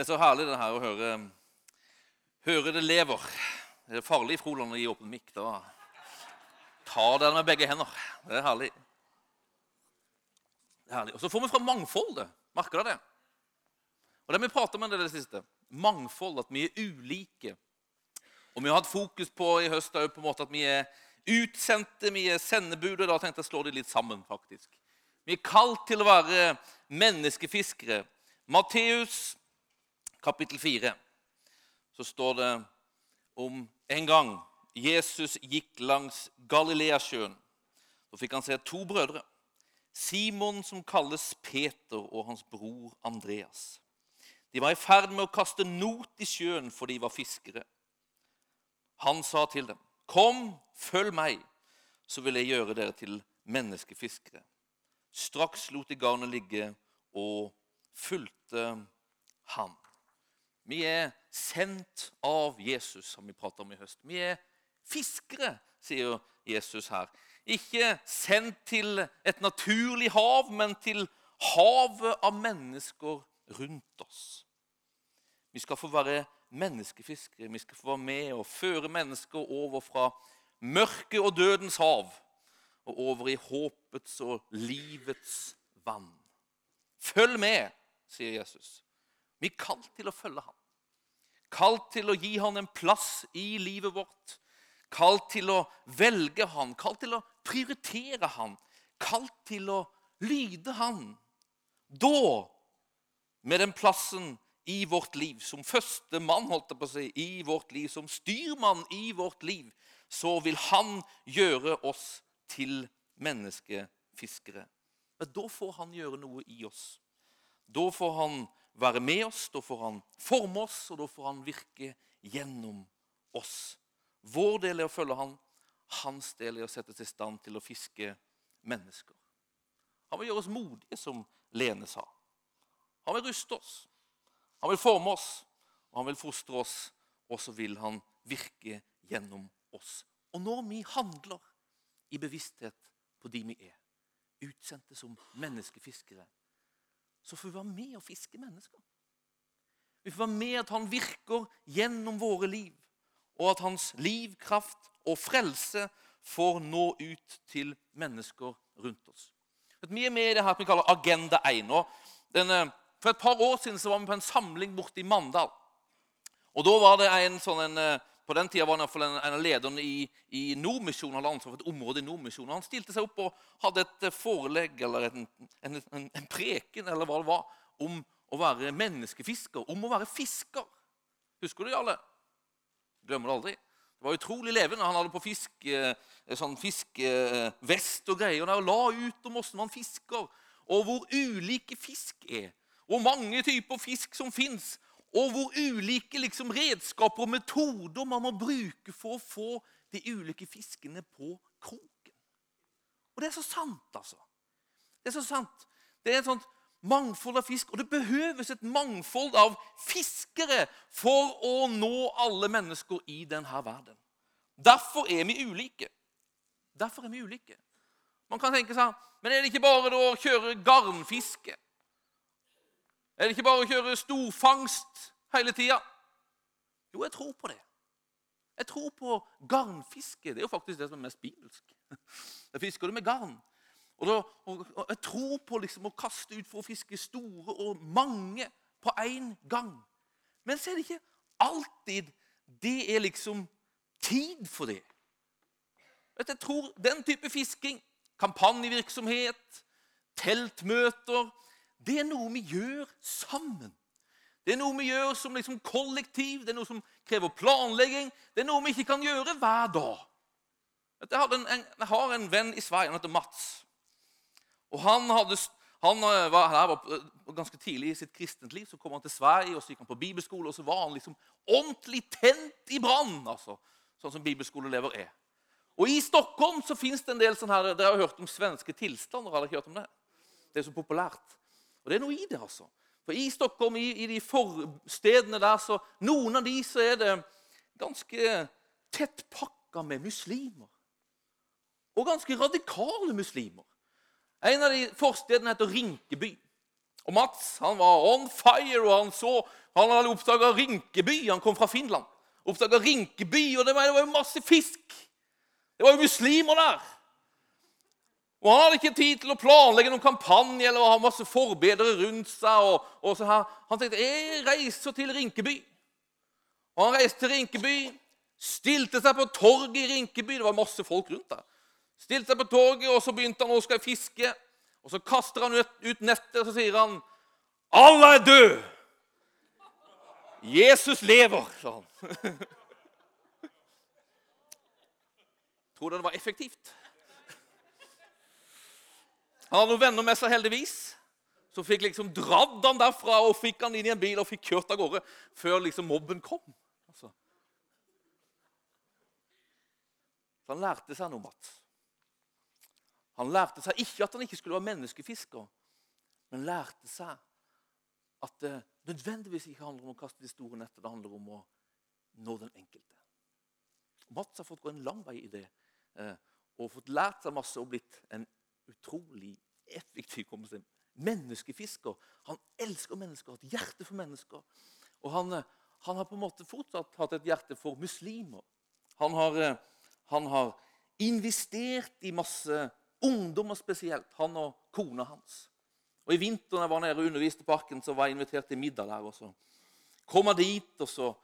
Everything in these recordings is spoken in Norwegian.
Det er så herlig det her å høre, høre det lever. Det er farlig Froland, å gi åpen mikk. Da tar dere med begge hender. Det er herlig. Er herlig. Og så får vi fra mangfoldet. Merker dere det? Og det vi prater om det, det siste. Mangfold, at vi er ulike. Og vi har hatt fokus på i høst på en måte at vi er utsendte, vi er sendebud. Og da tenkte jeg å slå de litt sammen, faktisk. Vi er kalt til å være menneskefiskere. Matteus kapittel 4 så står det om en gang Jesus gikk langs Galileasjøen. Da fikk han se to brødre. Simon, som kalles Peter, og hans bror Andreas. De var i ferd med å kaste not i sjøen, for de var fiskere. Han sa til dem, 'Kom, følg meg, så vil jeg gjøre dere til menneskefiskere.' Straks lot de garnet ligge og fulgte ham. Vi er sendt av Jesus, som vi prater om i høst. Vi er fiskere, sier Jesus her. Ikke sendt til et naturlig hav, men til havet av mennesker rundt oss. Vi skal få være menneskefiskere. Vi skal få være med og føre mennesker over fra mørket og dødens hav og over i håpets og livets vann. Følg med, sier Jesus. Vi er kalt til å følge ham. Kalt til å gi han en plass i livet vårt. Kalt til å velge han. kalt til å prioritere han. Kalt til å lyde han. Da, med den plassen i vårt liv, som første mann holdt på å si, i vårt liv, som styrmann i vårt liv, så vil han gjøre oss til menneskefiskere. Da får han gjøre noe i oss. Da får han være med oss, da får han forme oss, og da får han virke gjennom oss. Vår del er å følge han, hans del er å sette seg i stand til å fiske mennesker. Han vil gjøre oss modige, som Lene sa. Han vil ruste oss. Han vil forme oss, og han vil fostre oss, og så vil han virke gjennom oss. Og når vi handler i bevissthet på de vi er, utsendte som menneskefiskere, så får vi være med og fiske mennesker. Vi får være med at han virker gjennom våre liv, og at hans liv, kraft og frelse får nå ut til mennesker rundt oss. Vi er med i det her vi kaller Agenda 1. Denne, for et par år siden var vi på en samling borte i Mandal. Og Da var det en sånn en, eh, på den tida var han en, en av lederne i, i Nordmisjonen. hadde ansvar for et område i Nordmisjonen. Han stilte seg opp og hadde et eh, forelegg eller en, en, en, preken eller hva det var, om å være menneskefisker, om å være fisker. Husker du Jarle? Glemmer det aldri. Det var utrolig levende. Han hadde på fisk, eh, sånn fiskevest og greier. Og la ut om hvordan man fisker, og hvor ulike fisk er. Hvor mange typer fisk som fins, og hvor ulike liksom, redskaper og metoder man må bruke for å få de ulike fiskene på kroken. Og det er så sant, altså. Det er så sant. Det er et sånt mangfold av fisk, og det behøves et mangfold av fiskere for å nå alle mennesker i denne verden. Derfor er vi ulike. Derfor er vi ulike. Man kan tenke seg, Men er det ikke bare å kjøre garnfiske? Er det ikke bare å kjøre storfangst hele tida? Jo, jeg tror på det. Jeg tror på garnfiske. Det er jo faktisk det som er mest bibelsk. Da fisker du med garn. Og, da, og, og Jeg tror på liksom å kaste ut for å fiske store og mange på én gang. Men så er det ikke alltid det er liksom tid for det. Jeg tror den type fisking, kampanjevirksomhet, teltmøter det er noe vi gjør sammen. Det er noe vi gjør som liksom kollektiv, det er noe som krever planlegging. Det er noe vi ikke kan gjøre hver dag. Jeg har en, jeg har en venn i Sverige, han heter Mats. Og Han, hadde, han var, var, var, ganske tidlig i sitt kristent liv. Så kom han til Sverige og så gikk han på bibelskole. Og så var han liksom ordentlig tent i brann, altså, sånn som bibelskoleelever er. Og I Stockholm så fins det en del sånn her, Dere har hørt om svenske tilstander? har dere ikke hørt om Det Det er så populært. Og det er noe i det, altså. For i Stockholm, i, i de forstedene der, så noen av de så er det ganske tettpakka med muslimer. Og ganske radikale muslimer. En av de forstedene heter Rinkeby. Og Mats han var on fire, og han så, han hadde oppdaga Rinkeby. Han kom fra Finland. Oppdaga Rinkeby, og det var, det var jo masse fisk. Det var jo muslimer der. Og Han hadde ikke tid til å planlegge noen kampanje eller ha masse forbedere rundt seg. Og, og så her. Han tenkte jeg reiser til Rinkeby. Og Han reiste til Rinkeby, stilte seg på torget i Rinkeby. Det var masse folk rundt der. Stilte seg på torget, og så begynte han å skal fiske. Og Så kaster han ut, nettet og så sier han, 'Alle er død! Jesus lever', sa han. Tror du det var effektivt? Han hadde noen venner med seg, heldigvis. Så fikk liksom dratt han derfra og fikk han inn i en bil og fikk kjørt av gårde før liksom mobben kom. Altså. Så han lærte seg noe, Mats. Han lærte seg ikke at han ikke skulle være menneskefisker, men lærte seg at det nødvendigvis ikke handler om å kaste de store nettene. Det handler om å nå den enkelte. Mats har fått gå en lang vei i det eh, og fått lært seg masse og blitt en utrolig effektiv menneskefisker. Han elsker mennesker, har et hjerte for mennesker. Og han, eh, han, har på en måte fortsatt hatt et hjerte for muslimer. Han har, eh, han har investert i masse ungdommer spesielt, han og kona hans. Og I vinteren jeg var nede og underviste på Arken, så var jeg invitert til middag der. og så kom jeg dit, og så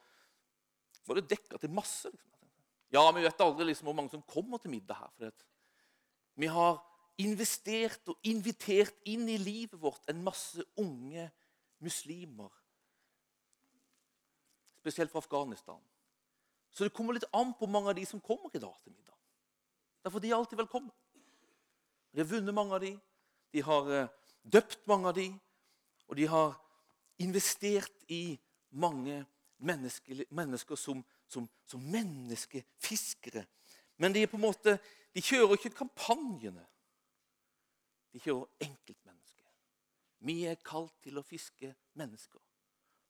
var det dekka til masse. Liksom. Ja, vi vet aldri liksom hvor mange som kommer til middag her. For vi har investert og invitert inn i livet vårt en masse unge muslimer. Spesielt fra Afghanistan. Så det kommer litt an på mange av de som kommer i dag til middag. Derfor de er alltid velkomne. De har vunnet mange av de, de har eh, døpt mange av de, og de har investert i mange mennesker, mennesker som, som, som menneskefiskere. Men de, måte, de kjører ikke kampanjene. De kjører enkeltmennesker. Vi er kalt til å fiske mennesker.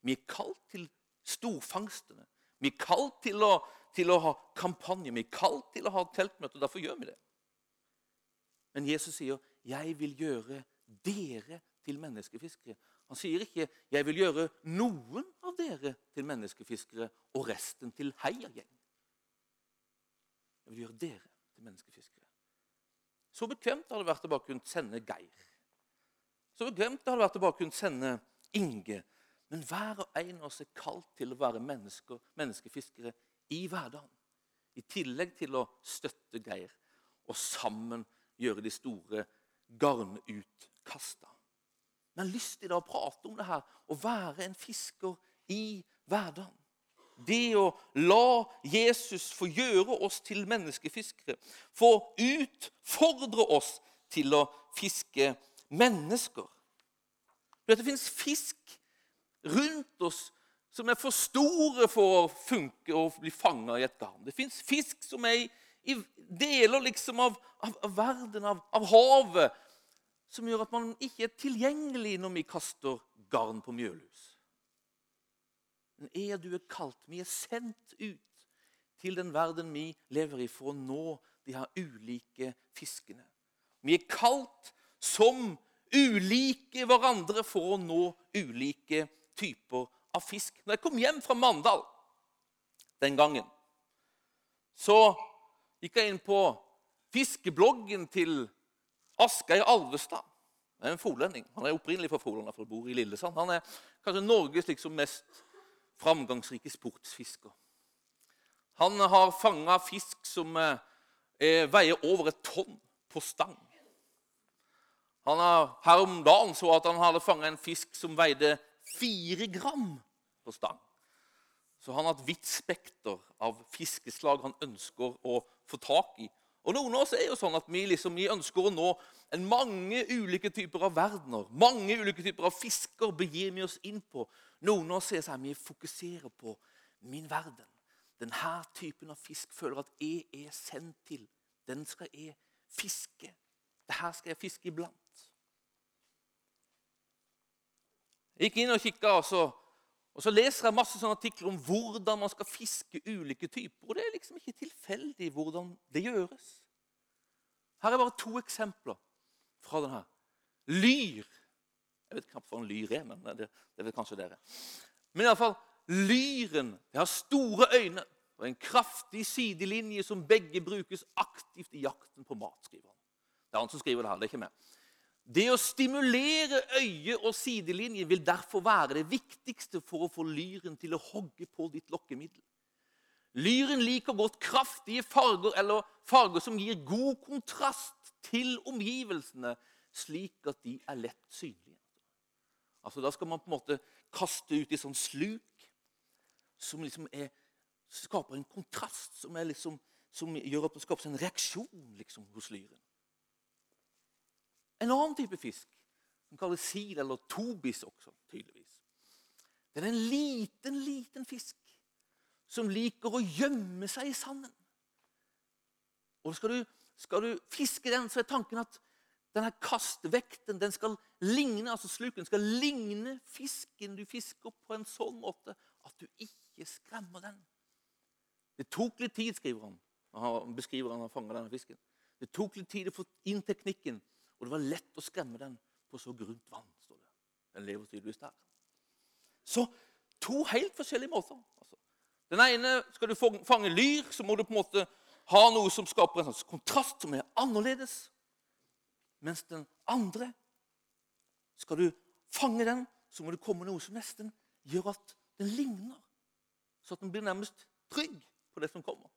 Vi er kalt til storfangstene. Vi er kalt til å, til å ha kampanje. Vi er kalt til å ha teltmøter. Derfor gjør vi det. Men Jesus sier, 'Jeg vil gjøre dere til menneskefiskere'. Han sier ikke 'Jeg vil gjøre noen av dere til menneskefiskere' og resten til heiagjeng. Jeg vil gjøre dere til menneskefiskere. Så bekvemt det vært å bare kunne sende Geir. Så bekvemt det vært å bare kunne sende Inge. Men hver og en av oss er kalt til å være mennesker, menneskefiskere i hverdagen. I tillegg til å støtte Geir og sammen gjøre de store garnutkasta. Men jeg har lyst til å prate om det her, å være en fisker i hverdagen. Det å la Jesus få gjøre oss til menneskefiskere, få utfordre oss til å fiske mennesker. Det fins fisk rundt oss som er for store for å funke og bli fanga i et garn. Det fins fisk som er i, deler liksom av, av, av verden, av, av, havet, som gjør at man ikke er tilgjengelig når vi kaster garn på Mjølhus. Men er du er kalt, vi er sendt ut til den verden vi lever i, for å nå de her ulike fiskene. Vi er kalt som ulike hverandre for å nå ulike typer av fisk. Når jeg kom hjem fra Mandal den gangen, så gikk jeg inn på fiskebloggen til Asgeir Alvestad. Han er en folending. Han er opprinnelig fra Froland, for bor i Lillesand. Han er kanskje Norges liksom mest framgangsrike sportsfisker. Han har fanga fisk som eh, veier over et tonn på stang. Han har, Her om dagen så at han hadde fanga en fisk som veide fire gram på stang. Så han har et vidt spekter av fiskeslag han ønsker å få tak i. Og Noen av oss er jo sånn at vi, liksom, vi ønsker å nå mange ulike typer av verdener. Mange ulike typer av fisker begir vi oss inn på. Av oss sier sånn, vi fokuserer på min verden. Denne typen av fisk føler at jeg er sendt til. Den skal jeg fiske. Dette skal jeg fiske iblant. Jeg gikk inn og kikka, og så, og så leser jeg masse sånne artikler om hvordan man skal fiske ulike typer. Og det er liksom ikke tilfeldig hvordan det gjøres. Her er bare to eksempler fra denne. Lyr Jeg vet knapt hva en lyr er, men det, det vet kanskje dere. Men iallfall lyren det har store øyne og en kraftig sidelinje som begge brukes aktivt i jakten på mat. skriver han. Det er han som skriver det her, det er ikke meg. Det å stimulere øye og sidelinje vil derfor være det viktigste for å få lyren til å hogge på ditt lokkemiddel. Lyren liker godt kraftige farger eller farger som gir god kontrast til omgivelsene, slik at de er lett synlige. Altså, Da skal man på en måte kaste ut i sånn sluk som liksom er, skaper en kontrast, som, liksom, som gjør at det skapes en reaksjon liksom, hos lyren. En annen type fisk, som kalles sil eller tobis også, tydeligvis. Det er en liten, liten fisk som liker å gjemme seg i sanden. Og skal du, skal du fiske den, så er tanken at denne kastvekten den skal ligne, altså sluken skal ligne fisken du fisker på en sånn måte at du ikke skremmer den. Det tok litt tid, skriver han. Han beskriver han har fanga denne fisken. Det tok litt tid å få inn teknikken, og det var lett å skremme den på så grunt vann. står det. Den lever tydeligvis der. Så to helt forskjellige måter. Altså. Den ene skal du fange lyr, så må du på en måte ha noe som skaper en sånn kontrast som er annerledes. Mens den andre Skal du fange den, så må det komme noe som nesten gjør at den ligner. Så at den blir nærmest trygg på det som kommer.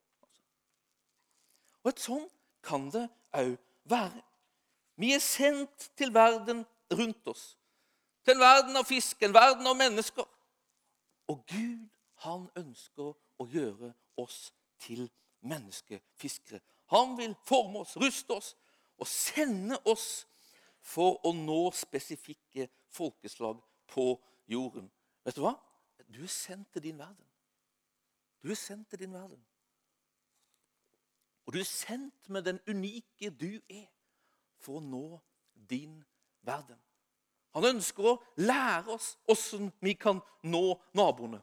Og et sånn kan det òg være. Vi er sendt til verden rundt oss. Til en verden av fisk, en verden av mennesker. Og Gud, han ønsker å gjøre oss til menneskefiskere. Han vil forme oss, ruste oss og sende oss for å nå spesifikke folkeslag på jorden. Vet du hva? Du er sendt til din verden. Du er sendt til din verden. Og du er sendt med den unike du er, for å nå din verden. Han ønsker å lære oss hvordan vi kan nå naboene.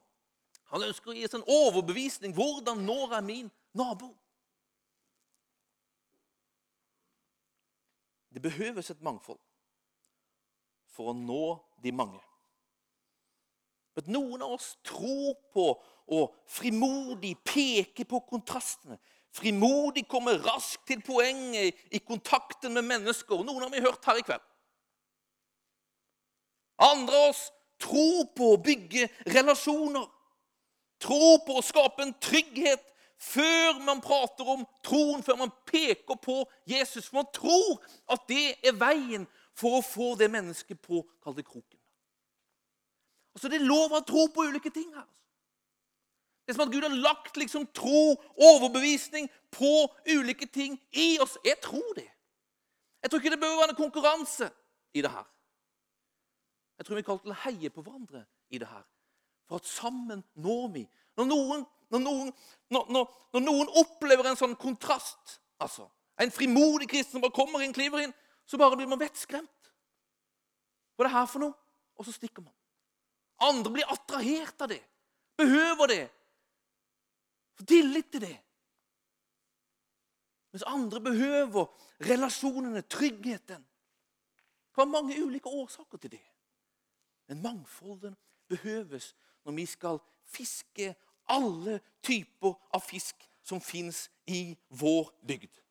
Han ønsker å gi oss en overbevisning. Hvordan når jeg min nabo? Det behøves et mangfold for å nå de mange. Men noen av oss tror på å frimodig peke på kontrastene. Frimodig komme raskt til poenget i kontakten med mennesker. Noen har vi hørt her i kveld. Andre av oss tror på å bygge relasjoner. Tror på å skape en trygghet før man prater om troen, før man peker på Jesus. For man tror at det er veien for å få det mennesket på kall det kroken. Altså, Det er lov å tro på ulike ting her. Det er som at Gud har lagt liksom tro, overbevisning, på ulike ting i oss. Jeg tror det. Jeg tror ikke det bør være en konkurranse i det her. Jeg tror vi er kalt til å heie på hverandre i det her. For at sammen når vi. Når noen når noen, når, når, når noen, opplever en sånn kontrast altså, En frimodig kristen som bare kommer inn, kliver inn, så bare blir man vettskremt. Hva er det her for noe? Og så stikker man. Andre blir attrahert av det. Behøver det. Får tillit til det. Mens andre behøver relasjonene, tryggheten. Det være mange ulike årsaker til det. Men mangfolden behøves når vi skal fiske alle typer av fisk som fins i vår bygd.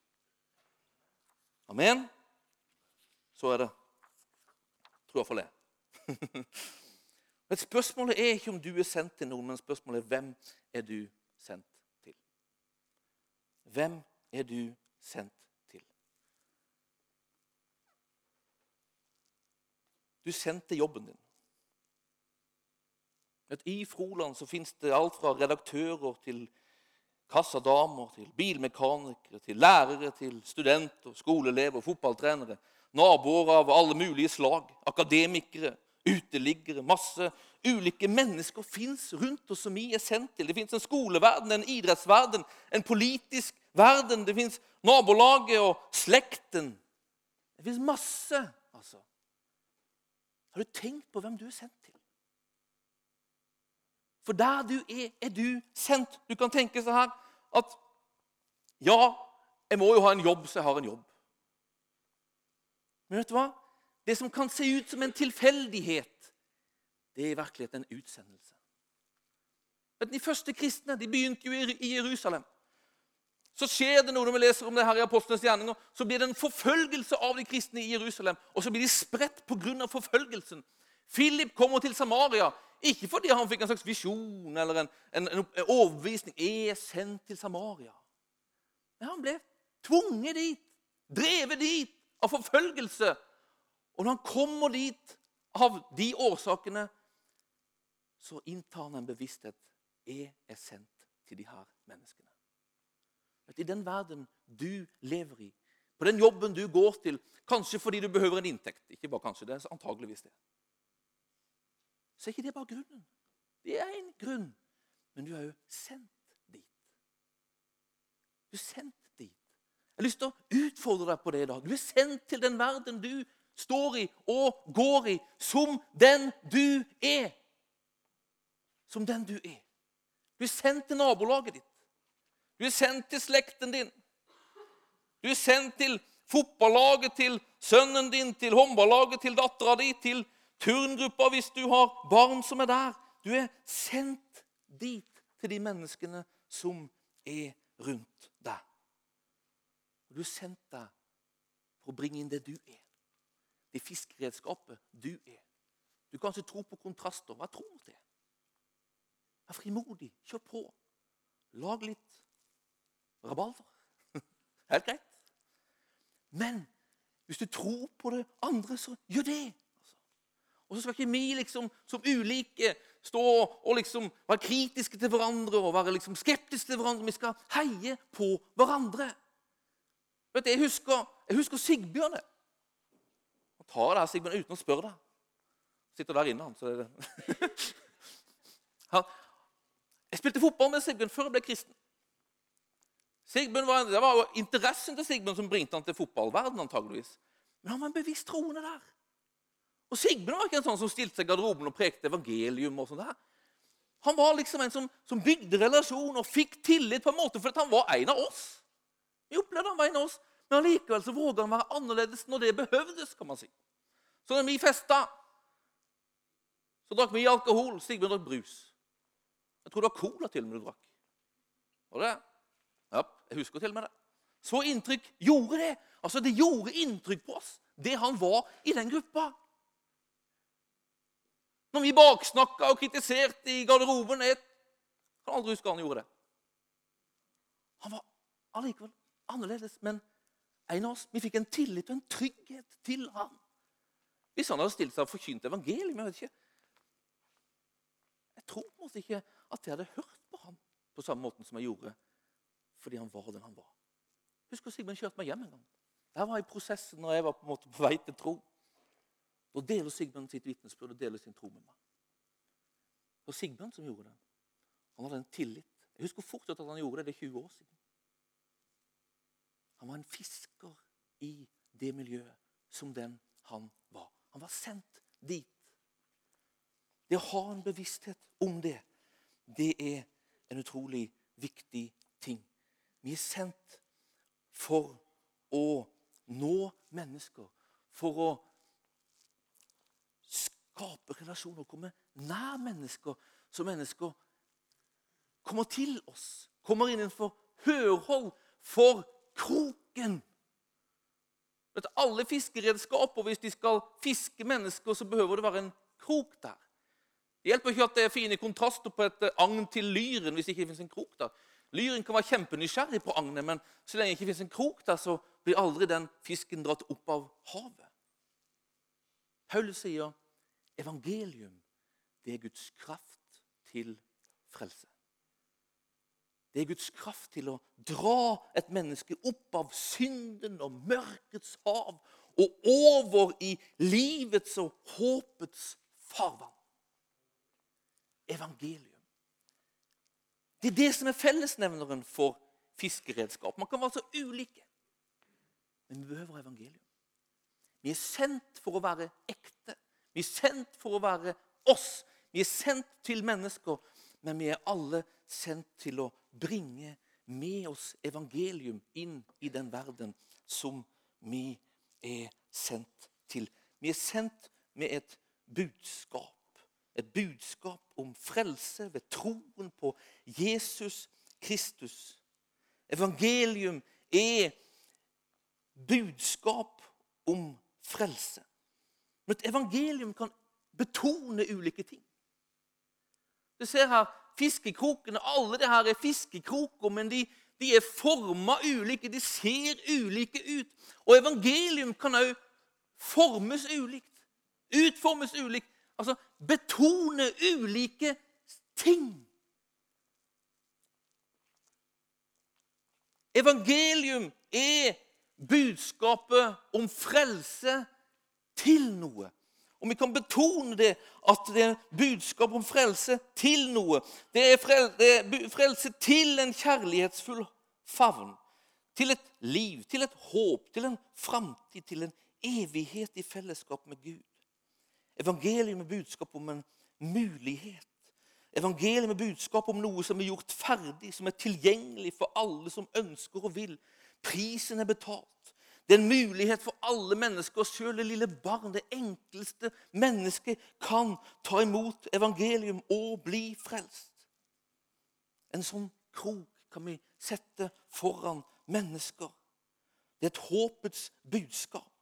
Amen? Så er det. Tror jeg for det. Men Spørsmålet er ikke om du er sendt til noen, men spørsmålet er hvem er du sendt til? Hvem er du sendt til? Du sendte jobben din. At I Froland så fins det alt fra redaktører til kassadamer, til bilmekanikere, til lærere, til studenter, skoleelever, fotballtrenere, naboer av alle mulige slag, akademikere, uteliggere. Masse ulike mennesker fins rundt oss som vi er sendt til. Det fins en skoleverden, en idrettsverden, en politisk verden. Det fins nabolaget og slekten. Det fins masse, altså. Har du tenkt på hvem du er sendt til? For der du er, er du sendt. Du kan tenke sånn her at Ja, jeg må jo ha en jobb, så jeg har en jobb. Men vet du hva? det som kan se ut som en tilfeldighet, det er i virkeligheten en utsendelse. De første kristne de begynte jo i Jerusalem. Så skjer det noe når vi leser om det her i Apostlenes gjerninger. Så blir det en forfølgelse av de kristne i Jerusalem. Og så blir de spredt pga. forfølgelsen. Philip kommer til Samaria. Ikke fordi han fikk en slags visjon eller en, en, en overbevisning. Er sendt til Samaria. Men han ble tvunget dit, drevet dit av forfølgelse. Og når han kommer dit av de årsakene, så inntar han en bevissthet. Jeg er sendt til de her menneskene. I den verden du lever i, på den jobben du går til, kanskje fordi du behøver en inntekt Ikke bare kanskje, det er antageligvis det. Så er ikke det bare grunnen. Det er en grunn. Men du er jo sendt dit. Du er sendt dit. Jeg har lyst til å utfordre deg på det i dag. Du er sendt til den verden du står i og går i, som den du er. Som den du er. Du er sendt til nabolaget ditt. Du er sendt til slekten din. Du er sendt til fotballaget til sønnen din, til håndballaget til dattera di, til turngruppa hvis du har barn som er der. Du er sendt dit til de menneskene som er rundt deg. Du er sendt der for å bringe inn det du er. Det fiskeredskapet du er. Du kan ikke tro på kontraster. Hva tror du det? Vær frimodig. Kjør på. Lag litt rabalder. Helt greit. Men hvis du tror på det andre, så gjør det. Og så skal ikke vi liksom, som ulike stå og liksom være kritiske til hverandre og være liksom skeptiske til hverandre. Vi skal heie på hverandre. Vet du, Jeg husker, jeg husker Sigbjørn. Han tar det her, Sigbjørn, uten å spørre deg. Sitter der inne, han. så er det. jeg spilte fotball med Sigbjørn før jeg ble kristen. Var, det var interessen til Sigbjørn som bringte han til fotballverden, antageligvis. Men han var en bevisst troende der. Og Sigmund var ikke en sånn som stilte seg i garderoben og prekte evangelium. og sånt der. Han var liksom en som, som bygde relasjon og fikk tillit på en måte fordi han var en av oss. Vi opplevde han var en av oss, Men allikevel så våga han være annerledes når det behøvdes. kan man si. Så når vi festa, så drakk vi alkohol. Sigbjørn drakk brus. Jeg tror det var cola til og med du drakk. Var det? Ja, jeg husker til og med det. Så inntrykk gjorde det. Altså, Det gjorde inntrykk på oss, det han var i den gruppa. Når vi baksnakka og kritiserte i garderoben Jeg kan aldri huske han gjorde det. Han var allikevel annerledes, men en av oss, vi fikk en tillit og en trygghet til ham. Hvis han hadde stilt seg og forkynt evangeliet Jeg vet ikke. Jeg tror måtte ikke at jeg hadde hørt på ham på samme måte som jeg gjorde fordi han var den han var. Husker Sigmund kjørte meg hjem en gang. Der var jeg i prosessen når jeg var på, en måte på vei til tro. Da deler Sigbjørn sitt vitnesbyrd og deler sin tro med meg. Det var Sigbjørn som gjorde det. Han hadde en tillit. Jeg husker fortsatt at han gjorde det. Det er 20 år siden. Han var en fisker i det miljøet som den han var. Han var sendt dit. Det å ha en bevissthet om det, det er en utrolig viktig ting. Vi er sendt for å nå mennesker, for å skape relasjoner, komme nær mennesker, så mennesker kommer til oss, kommer innenfor hørhold for kroken. Vet, alle fiskeredskaper, hvis de skal fiske mennesker, så behøver det være en krok der. Det hjelper ikke at det er fine kontraster på et agn til lyren hvis det ikke finnes en krok der. Lyren kan være kjempenysgjerrig på agnet, men så lenge det ikke fins en krok der, så blir aldri den fisken dratt opp av havet. Paul sier evangelium det er Guds kraft til frelse. Det er Guds kraft til å dra et menneske opp av synden og mørkets hav og over i livets og håpets farvann. Evangelium. Det er det som er fellesnevneren for fiskeredskap. Man kan være så ulike. Men vi behøver evangelium. Vi er sendt for å være ekte. Vi er sendt for å være oss. Vi er sendt til mennesker, men vi er alle sendt til å bringe med oss evangelium inn i den verden som vi er sendt til. Vi er sendt med et budskap. Et budskap om frelse ved troen på Jesus Kristus. Evangelium er budskap om frelse. Men et evangelium kan betone ulike ting. Du ser her fiskekrokene. Alle det her er fiskekroker, men de, de er forma ulike. De ser ulike ut. Og evangelium kan òg formes ulikt. Utformes ulikt. Altså betone ulike ting. Evangelium er budskapet om frelse til noe. Og vi kan betone det at det er budskap om frelse til noe. Det er, frelse til en kjærlighetsfull favn. Til et liv, til et håp, til en framtid, til en evighet i fellesskap med Gud. Evangeliet med budskap om en mulighet. Evangeliet med budskap om noe som er gjort ferdig, som er tilgjengelig for alle som ønsker og vil. Prisen er betalt. Det er en mulighet for alle mennesker, og selv det lille barn, det enkleste mennesket, kan ta imot evangelium og bli frelst. En sånn krok kan vi sette foran mennesker. Det er et håpets budskap.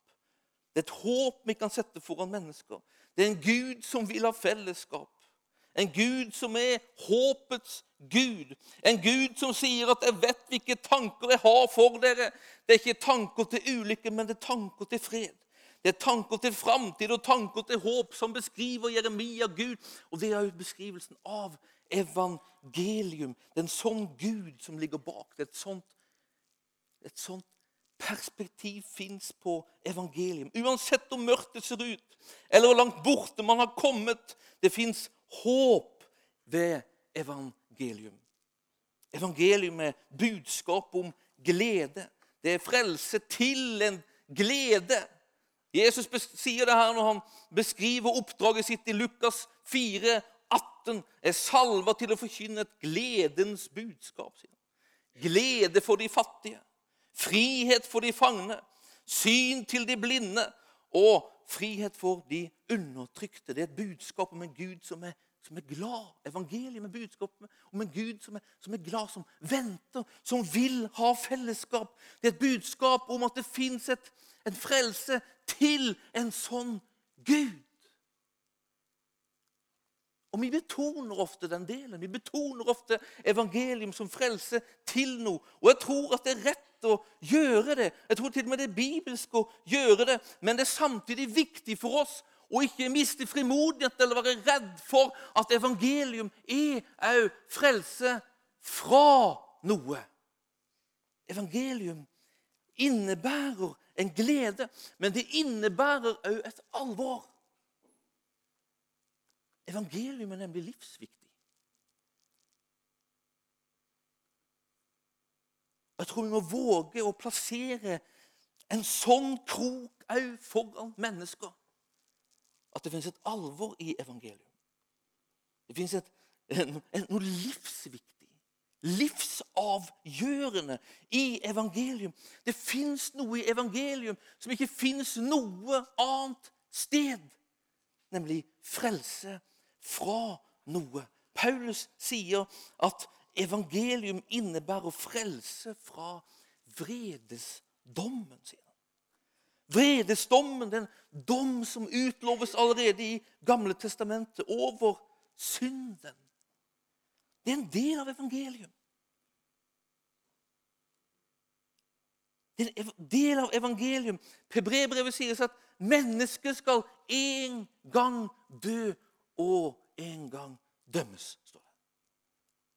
Det er et håp vi kan sette foran mennesker. Det er en Gud som vil ha fellesskap. En Gud som er håpets Gud. En Gud som sier at 'jeg vet hvilke tanker jeg har for dere'. Det er ikke tanker til ulykke, men det er tanker til fred. Det er tanker til framtid og tanker til håp som beskriver Jeremia Gud. Og det er jo beskrivelsen av evangelium. Det er en sånn Gud som ligger bak. Det er et sånt, et sånt perspektiv fins på evangelium. Uansett hvor mørkt det ser ut, eller hvor langt borte man har kommet, det fins håp ved evangelium. Evangelium er budskap om glede. Det er frelse til en glede. Jesus sier det her når han beskriver oppdraget sitt i Lukas 4, 18. Er salva til å forkynne et gledens budskap. Glede for de fattige, frihet for de fangne, syn til de blinde og frihet for de undertrykte. Det er et budskap om en Gud som er, som er glad. Evangeliet med budskap om en Gud som er, som er, glad, som venter, som vil ha fellesskap. Det er et budskap om at det fins en frelse til en sånn Gud. Og Vi betoner ofte den delen. Vi betoner ofte evangelium som frelse til noe. Og jeg tror at det er rett å gjøre det. Jeg tror til og med det er bibelsk å gjøre det. Men det er samtidig viktig for oss å ikke miste frimodighet eller være redd for at evangelium er òg frelse fra noe. Evangelium innebærer en glede, men det innebærer òg et alvor. Evangelium er nemlig livsviktig. Jeg tror vi må våge å plassere en sånn krok òg foran mennesker. At det finnes et alvor i evangeliet. Det en, noe livsviktig, livsavgjørende i evangelium. Det fins noe i evangelium som ikke fins noe annet sted. Nemlig frelse fra noe. Paulus sier at evangelium innebærer frelse fra vredesdommen, sier han. Vredesdommen, den dom som utloves allerede i Gamle testamentet over synden. Det er en del av evangelium. Det er en del av evangelium. Hebrebrevet sier at mennesket skal en gang dø og en gang dømmes. står det.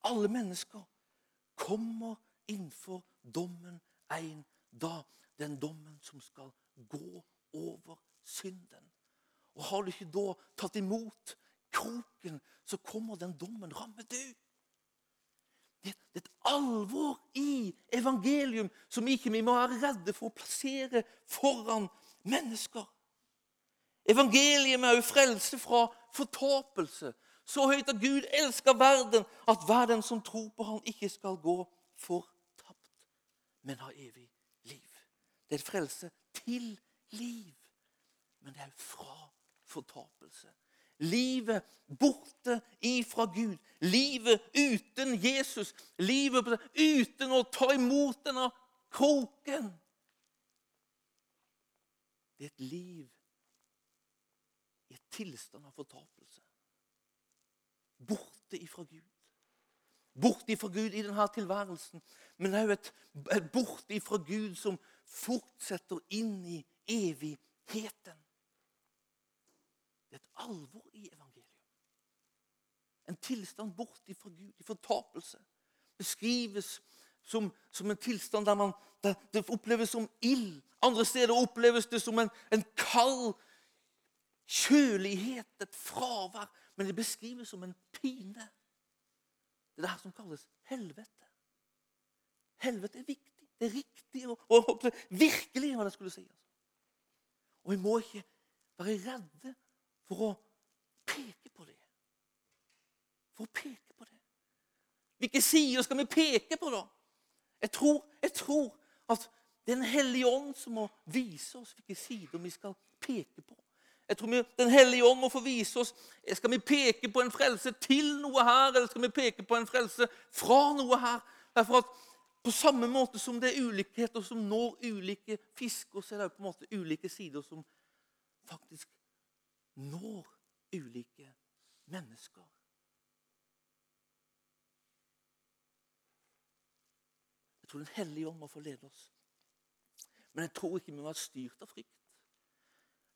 Alle mennesker kommer innenfor dommen en dag. Den dommen som skal gå over synden. Og Har du ikke da tatt imot kroken, så kommer den dommen ramme du? Det er et alvor i evangelium som ikke vi må være redde for å plassere foran mennesker. Evangeliet er jo frelse fra fortapelse. Så høyt at Gud elsker verden, at hver den som tror på ham, ikke skal gå fortapt, men ha evig liv. Det er frelse til liv. men det er fra fortapelse. Livet borte ifra Gud. Livet uten Jesus. Livet uten å ta imot denne kroken. Det er et liv tilstand av fortapelse. Borte ifra Gud. Borte ifra Gud i denne tilværelsen, men òg et, et borte ifra Gud som fortsetter inn i evigheten. Det er et alvor i evangeliet. En tilstand borte ifra Gud, i fortapelse, beskrives som, som en tilstand der, man, der det oppleves som ild. Andre steder oppleves det som en, en kald kjølighet, et fravær. Men det beskrives som en pine. Det er det her som kalles helvete. Helvete er viktig. Det er riktig og, og, og virkelig hva det skulle si. Altså. Og vi må ikke være redde for å peke på det. For å peke på det. Hvilke sider skal vi peke på, da? Jeg tror, jeg tror at det er Den hellige ånd som må vise oss hvilke sider vi skal peke på. Jeg tror vi, Den hellige ånd må få vise oss Skal vi peke på en frelse til noe her, eller skal vi peke på en frelse fra noe her? Derfor at På samme måte som det er ulikheter som når ulike fisker, så er det på en måte ulike sider som faktisk når ulike mennesker. Jeg tror Den hellige ånd må få lede oss. Men jeg tror ikke vi må være styrt av frykt.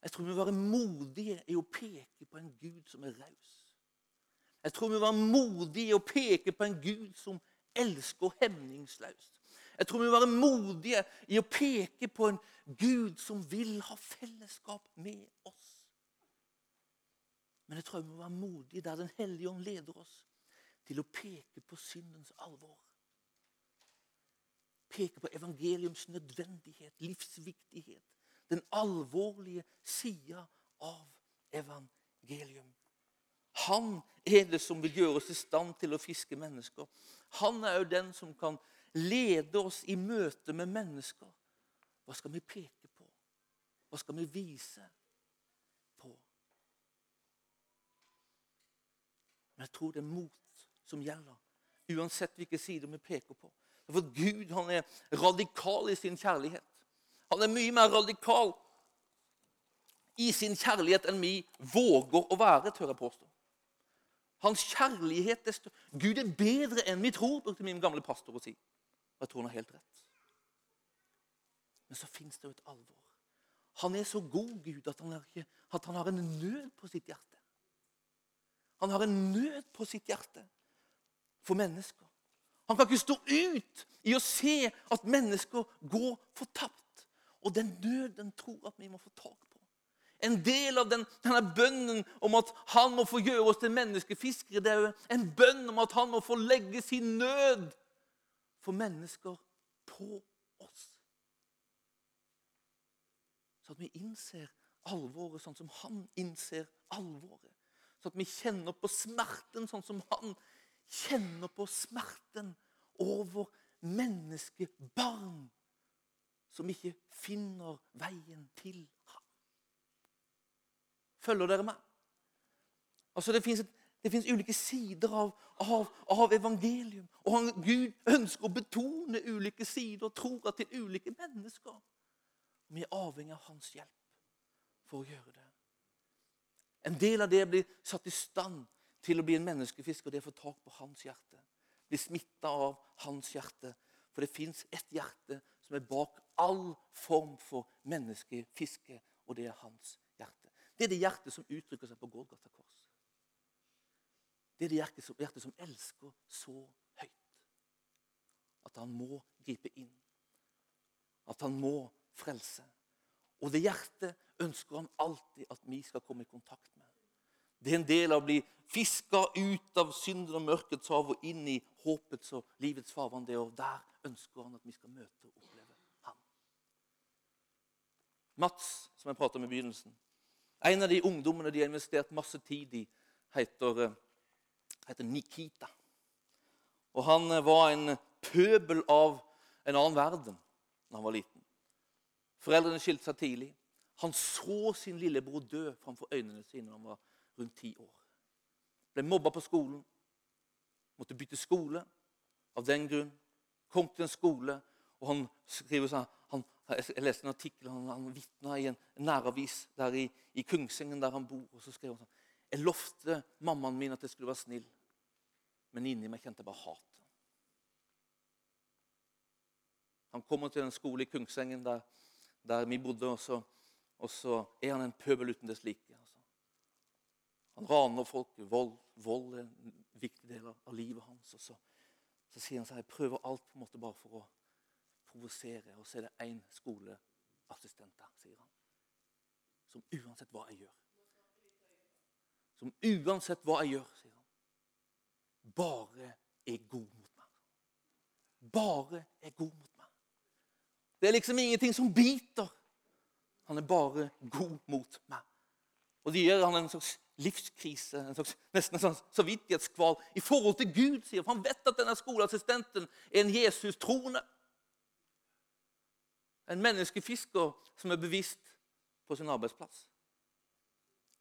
Jeg tror vi må være modige i å peke på en Gud som er raus. Jeg tror vi må være modige i å peke på en Gud som elsker hemningsløst. Jeg tror vi må være modige i å peke på en Gud som vil ha fellesskap med oss. Men jeg tror vi må være modige der Den hellige ånd leder oss til å peke på syndens alvor Peke på evangeliums nødvendighet, livsviktighet. Den alvorlige sida av evangelium. Han er det som vil gjøre oss i stand til å fiske mennesker. Han er jo den som kan lede oss i møte med mennesker. Hva skal vi peke på? Hva skal vi vise på? Men jeg tror det er mot som gjelder, uansett hvilke sider vi peker på. For Gud han er radikal i sin kjærlighet. Han er mye mer radikal i sin kjærlighet enn vi våger å være, tør jeg påstå. Hans kjærlighet er større. Gud er bedre enn vi tror, brukte min gamle pastor å si. Og jeg tror han har helt rett. Men så fins det jo et alvor. Han er så god, Gud, at han, ikke, at han har en nød på sitt hjerte. Han har en nød på sitt hjerte for mennesker. Han kan ikke stå ut i å se at mennesker går fortapt. Og den nøden tror at vi må få tak på. En del av den, denne bønnen om at han må få gjøre oss til menneskefiskere, det er jo en bønn om at han må få legge sin nød for mennesker på oss. Så at vi innser alvoret sånn som han innser alvoret. Så at vi kjenner på smerten sånn som han kjenner på smerten over menneskebarn som ikke finner veien til ham. Følger dere med? Altså, Det fins ulike sider av, av, av, evangelium. Og han, Gud ønsker å betone ulike sider og tror til ulike mennesker. Vi er avhengig av hans hjelp for å gjøre det. En del av det blir satt i stand til å bli en menneskefisker, det er å få tak på hans hjerte. Bli smitta av hans hjerte. For det fins ett hjerte som er bak all form for menneskefiske, og det er hans hjerte. Det er det hjertet som uttrykker seg på Golgata kors. Det er det hjertet som, hjertet som elsker så høyt at han må gripe inn. At han må frelse. Og det hjertet ønsker han alltid at vi skal komme i kontakt med. Det er en del av å bli fiska ut av synden og mørkets hav og inn i håpets og livets farvann. Og der ønsker han at vi skal møte og oppleve. Mats, som jeg pratet om i begynnelsen, en av de ungdommene de har investert masse tid i, heter, eh, heter Nikita. Og han eh, var en pøbel av en annen verden da han var liten. Foreldrene skilte seg tidlig. Han så sin lillebror dø framfor øynene sine da han var rundt ti år. Ble mobba på skolen. Måtte bytte skole av den grunn. Kom til en skole, og han skriver sånn Jeg leste en artikkel han, han vitna i en næravis der i, i Kungsengen, der han bor. og så skrev han sånn Jeg lovte mammaen min at jeg skulle være snill, men inni meg kjente jeg bare hat. Han kommer til en skole i Kungsengen der, der vi bodde, og så, og så, er han en pøbel uten dets like. Altså. Han raner folk. Vold, vold er en viktig del av livet hans. Og så, så sier han seg, Jeg prøver alt på en måte bare for å provosere. Og så er det én skoleassistent der, sier han. Som uansett hva jeg gjør Som uansett hva jeg gjør, sier han, bare er god mot meg. Bare er god mot meg. Det er liksom ingenting som biter. Han er bare god mot meg. Og det gjør han en slags livskrise, en slags, nesten en slags samvittighetskval i forhold til Gud. sier For han vet at denne skoleassistenten er en Jesus-troende. En menneskefisker som er bevisst på sin arbeidsplass.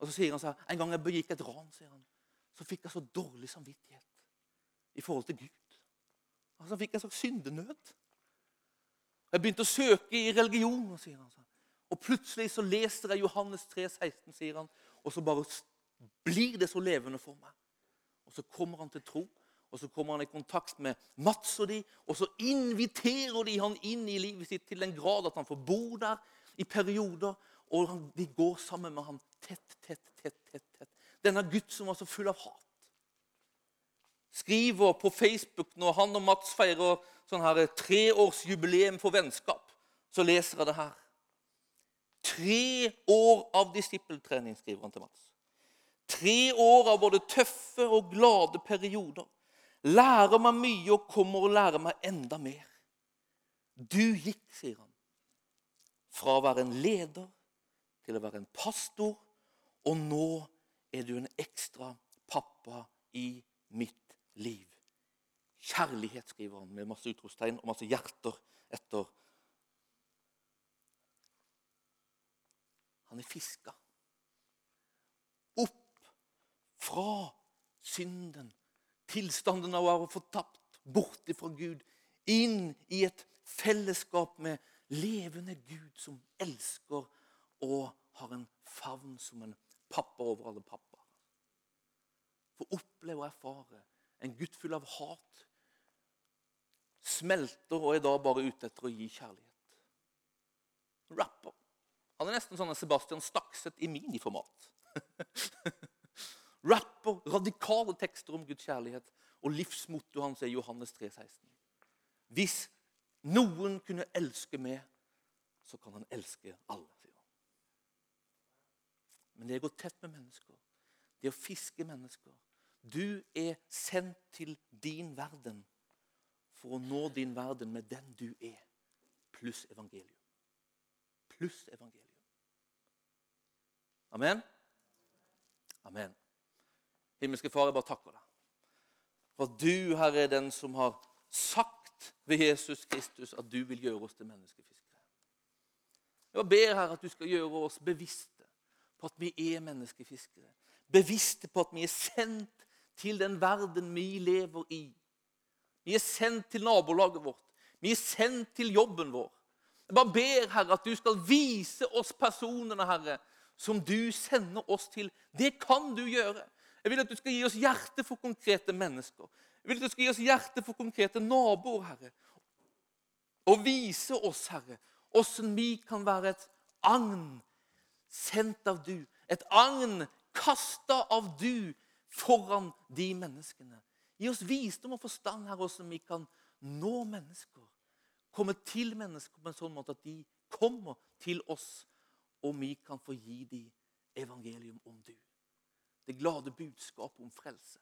Og så sier han sånn En gang jeg begikk et ran, sier han, så fikk jeg så dårlig samvittighet i forhold til Gud. Altså, Han fikk en slags syndenød. Jeg begynte å søke i religion. sier han. Og plutselig så leser jeg Johannes 3, 16, sier han, og så bare blir det så levende for meg. Og så kommer han til tro, og så kommer han i kontakt med Mats og de, og så inviterer de han inn i livet sitt til den grad at han får bo der i perioder. Og han, de går sammen med ham tett, tett, tett, tett. tett. Denne gutt som var så full av hat. Skriver på Facebook når han og Mats feirer sånn her treårsjubileum for vennskap, så leser jeg det her. Tre år av disippeltrening, skriver han til Mats. Tre år av både tøffe og glade perioder. Lærer meg mye og kommer og lærer meg enda mer. Du gikk, sier han, fra å være en leder til å være en pastor, og nå er du en ekstra pappa i mitt liv. Kjærlighet, skriver han med masse utropstegn og masse hjerter etter. Han er fiska. Opp fra synden, tilstanden av å være fortapt, bort fra Gud, inn i et fellesskap med levende Gud som elsker og har en favn som en pappa over alle pappaer. For oppleve og erfare en gutt full av hat, smelter og er da bare ute etter å gi kjærlighet. Rapper. Han er nesten sånn Sebastian Stakset i miniformat. Rapper, radikale tekster om Guds kjærlighet, og livsmottoet hans er Johannes 3,16. Hvis noen kunne elske meg, så kan han elske alle. sier han. Men det er å gå tett med mennesker, det er å fiske mennesker Du er sendt til din verden for å nå din verden med den du er, pluss evangelium. Pluss evangelium. Amen? Amen. Himmelske Far, jeg bare takker deg for at du, Herre, er den som har sagt ved Jesus Kristus at du vil gjøre oss til menneskefiskere. Jeg ber Herre at du skal gjøre oss bevisste på at vi er menneskefiskere. Bevisste på at vi er sendt til den verden vi lever i. Vi er sendt til nabolaget vårt. Vi er sendt til jobben vår. Jeg bare ber, Herre, at du skal vise oss personene, Herre, som du sender oss til. Det kan du gjøre. Jeg vil at du skal gi oss hjerte for konkrete mennesker. Jeg vil at du skal gi oss hjerte for konkrete naboer, Herre. Og vise oss, Herre, åssen vi kan være et agn sendt av du. Et agn kasta av du foran de menneskene. Gi oss visdom og forstand her også, vi kan nå mennesker. Komme til mennesker på en sånn måte at de kommer til oss, og vi kan få gi dem evangelium om du. Det glade budskapet om frelse.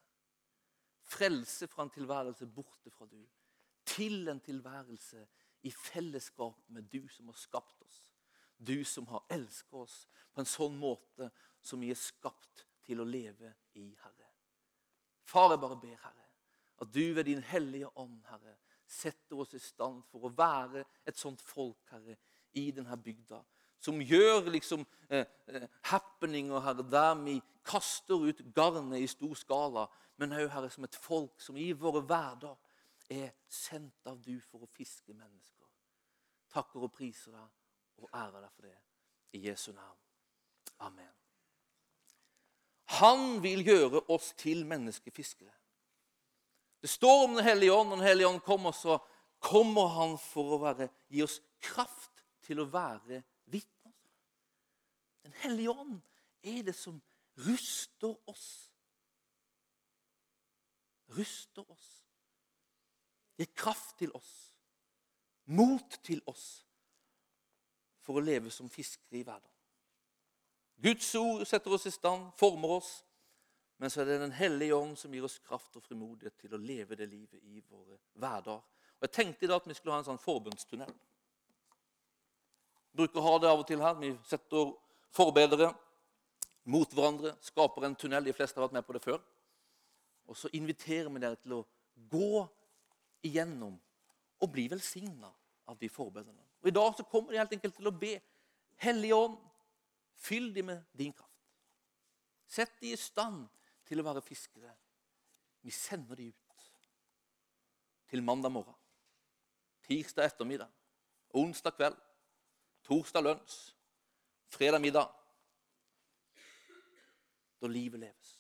Frelse fra en tilværelse borte fra du, til en tilværelse i fellesskap med du som har skapt oss. Du som har elsket oss på en sånn måte som vi er skapt til å leve i, Herre. Far, jeg bare ber, Herre, at du ved din hellige ånd, Herre, setter oss i stand for å være et sånt folk, Herre, i denne bygda. Som gjør liksom eh, eh, happeninger, Herre, der vi kaster ut garnet i stor skala, men òg, Herre, som et folk som i våre hverdag er sendt av du for å fiske mennesker. Takker og priser deg og ærer deg for det. I Jesu navn. Amen. Han vil gjøre oss til menneskefiskere. Det står om Den hellige ånd. Når Den hellige ånd kommer, så kommer han for å være, gi oss kraft til å være vitner. Den hellige ånd er det som ruster oss. Ruster oss. Gir kraft til oss. Mot til oss for å leve som fiskere i hverdagen. Guds ord setter oss i stand, former oss. Men så er det Den hellige ånd som gir oss kraft og frimodighet til å leve det livet i våre hverdager. Og Jeg tenkte i dag at vi skulle ha en sånn forbundstunnel. Bruker å ha det av og til her. Vi setter forbedere mot hverandre, skaper en tunnel. De fleste har vært med på det før. Og så inviterer vi dere til å gå igjennom og bli velsigna av de forbedrene. Og I dag så kommer de helt enkelt til å be Hellige Ånd, fyll de med din kraft. Sett de i stand til å være fiskere. Vi sender de ut til mandag morgen tirsdag ettermiddag, onsdag kveld, torsdag lunsj, fredag middag. Da livet leves.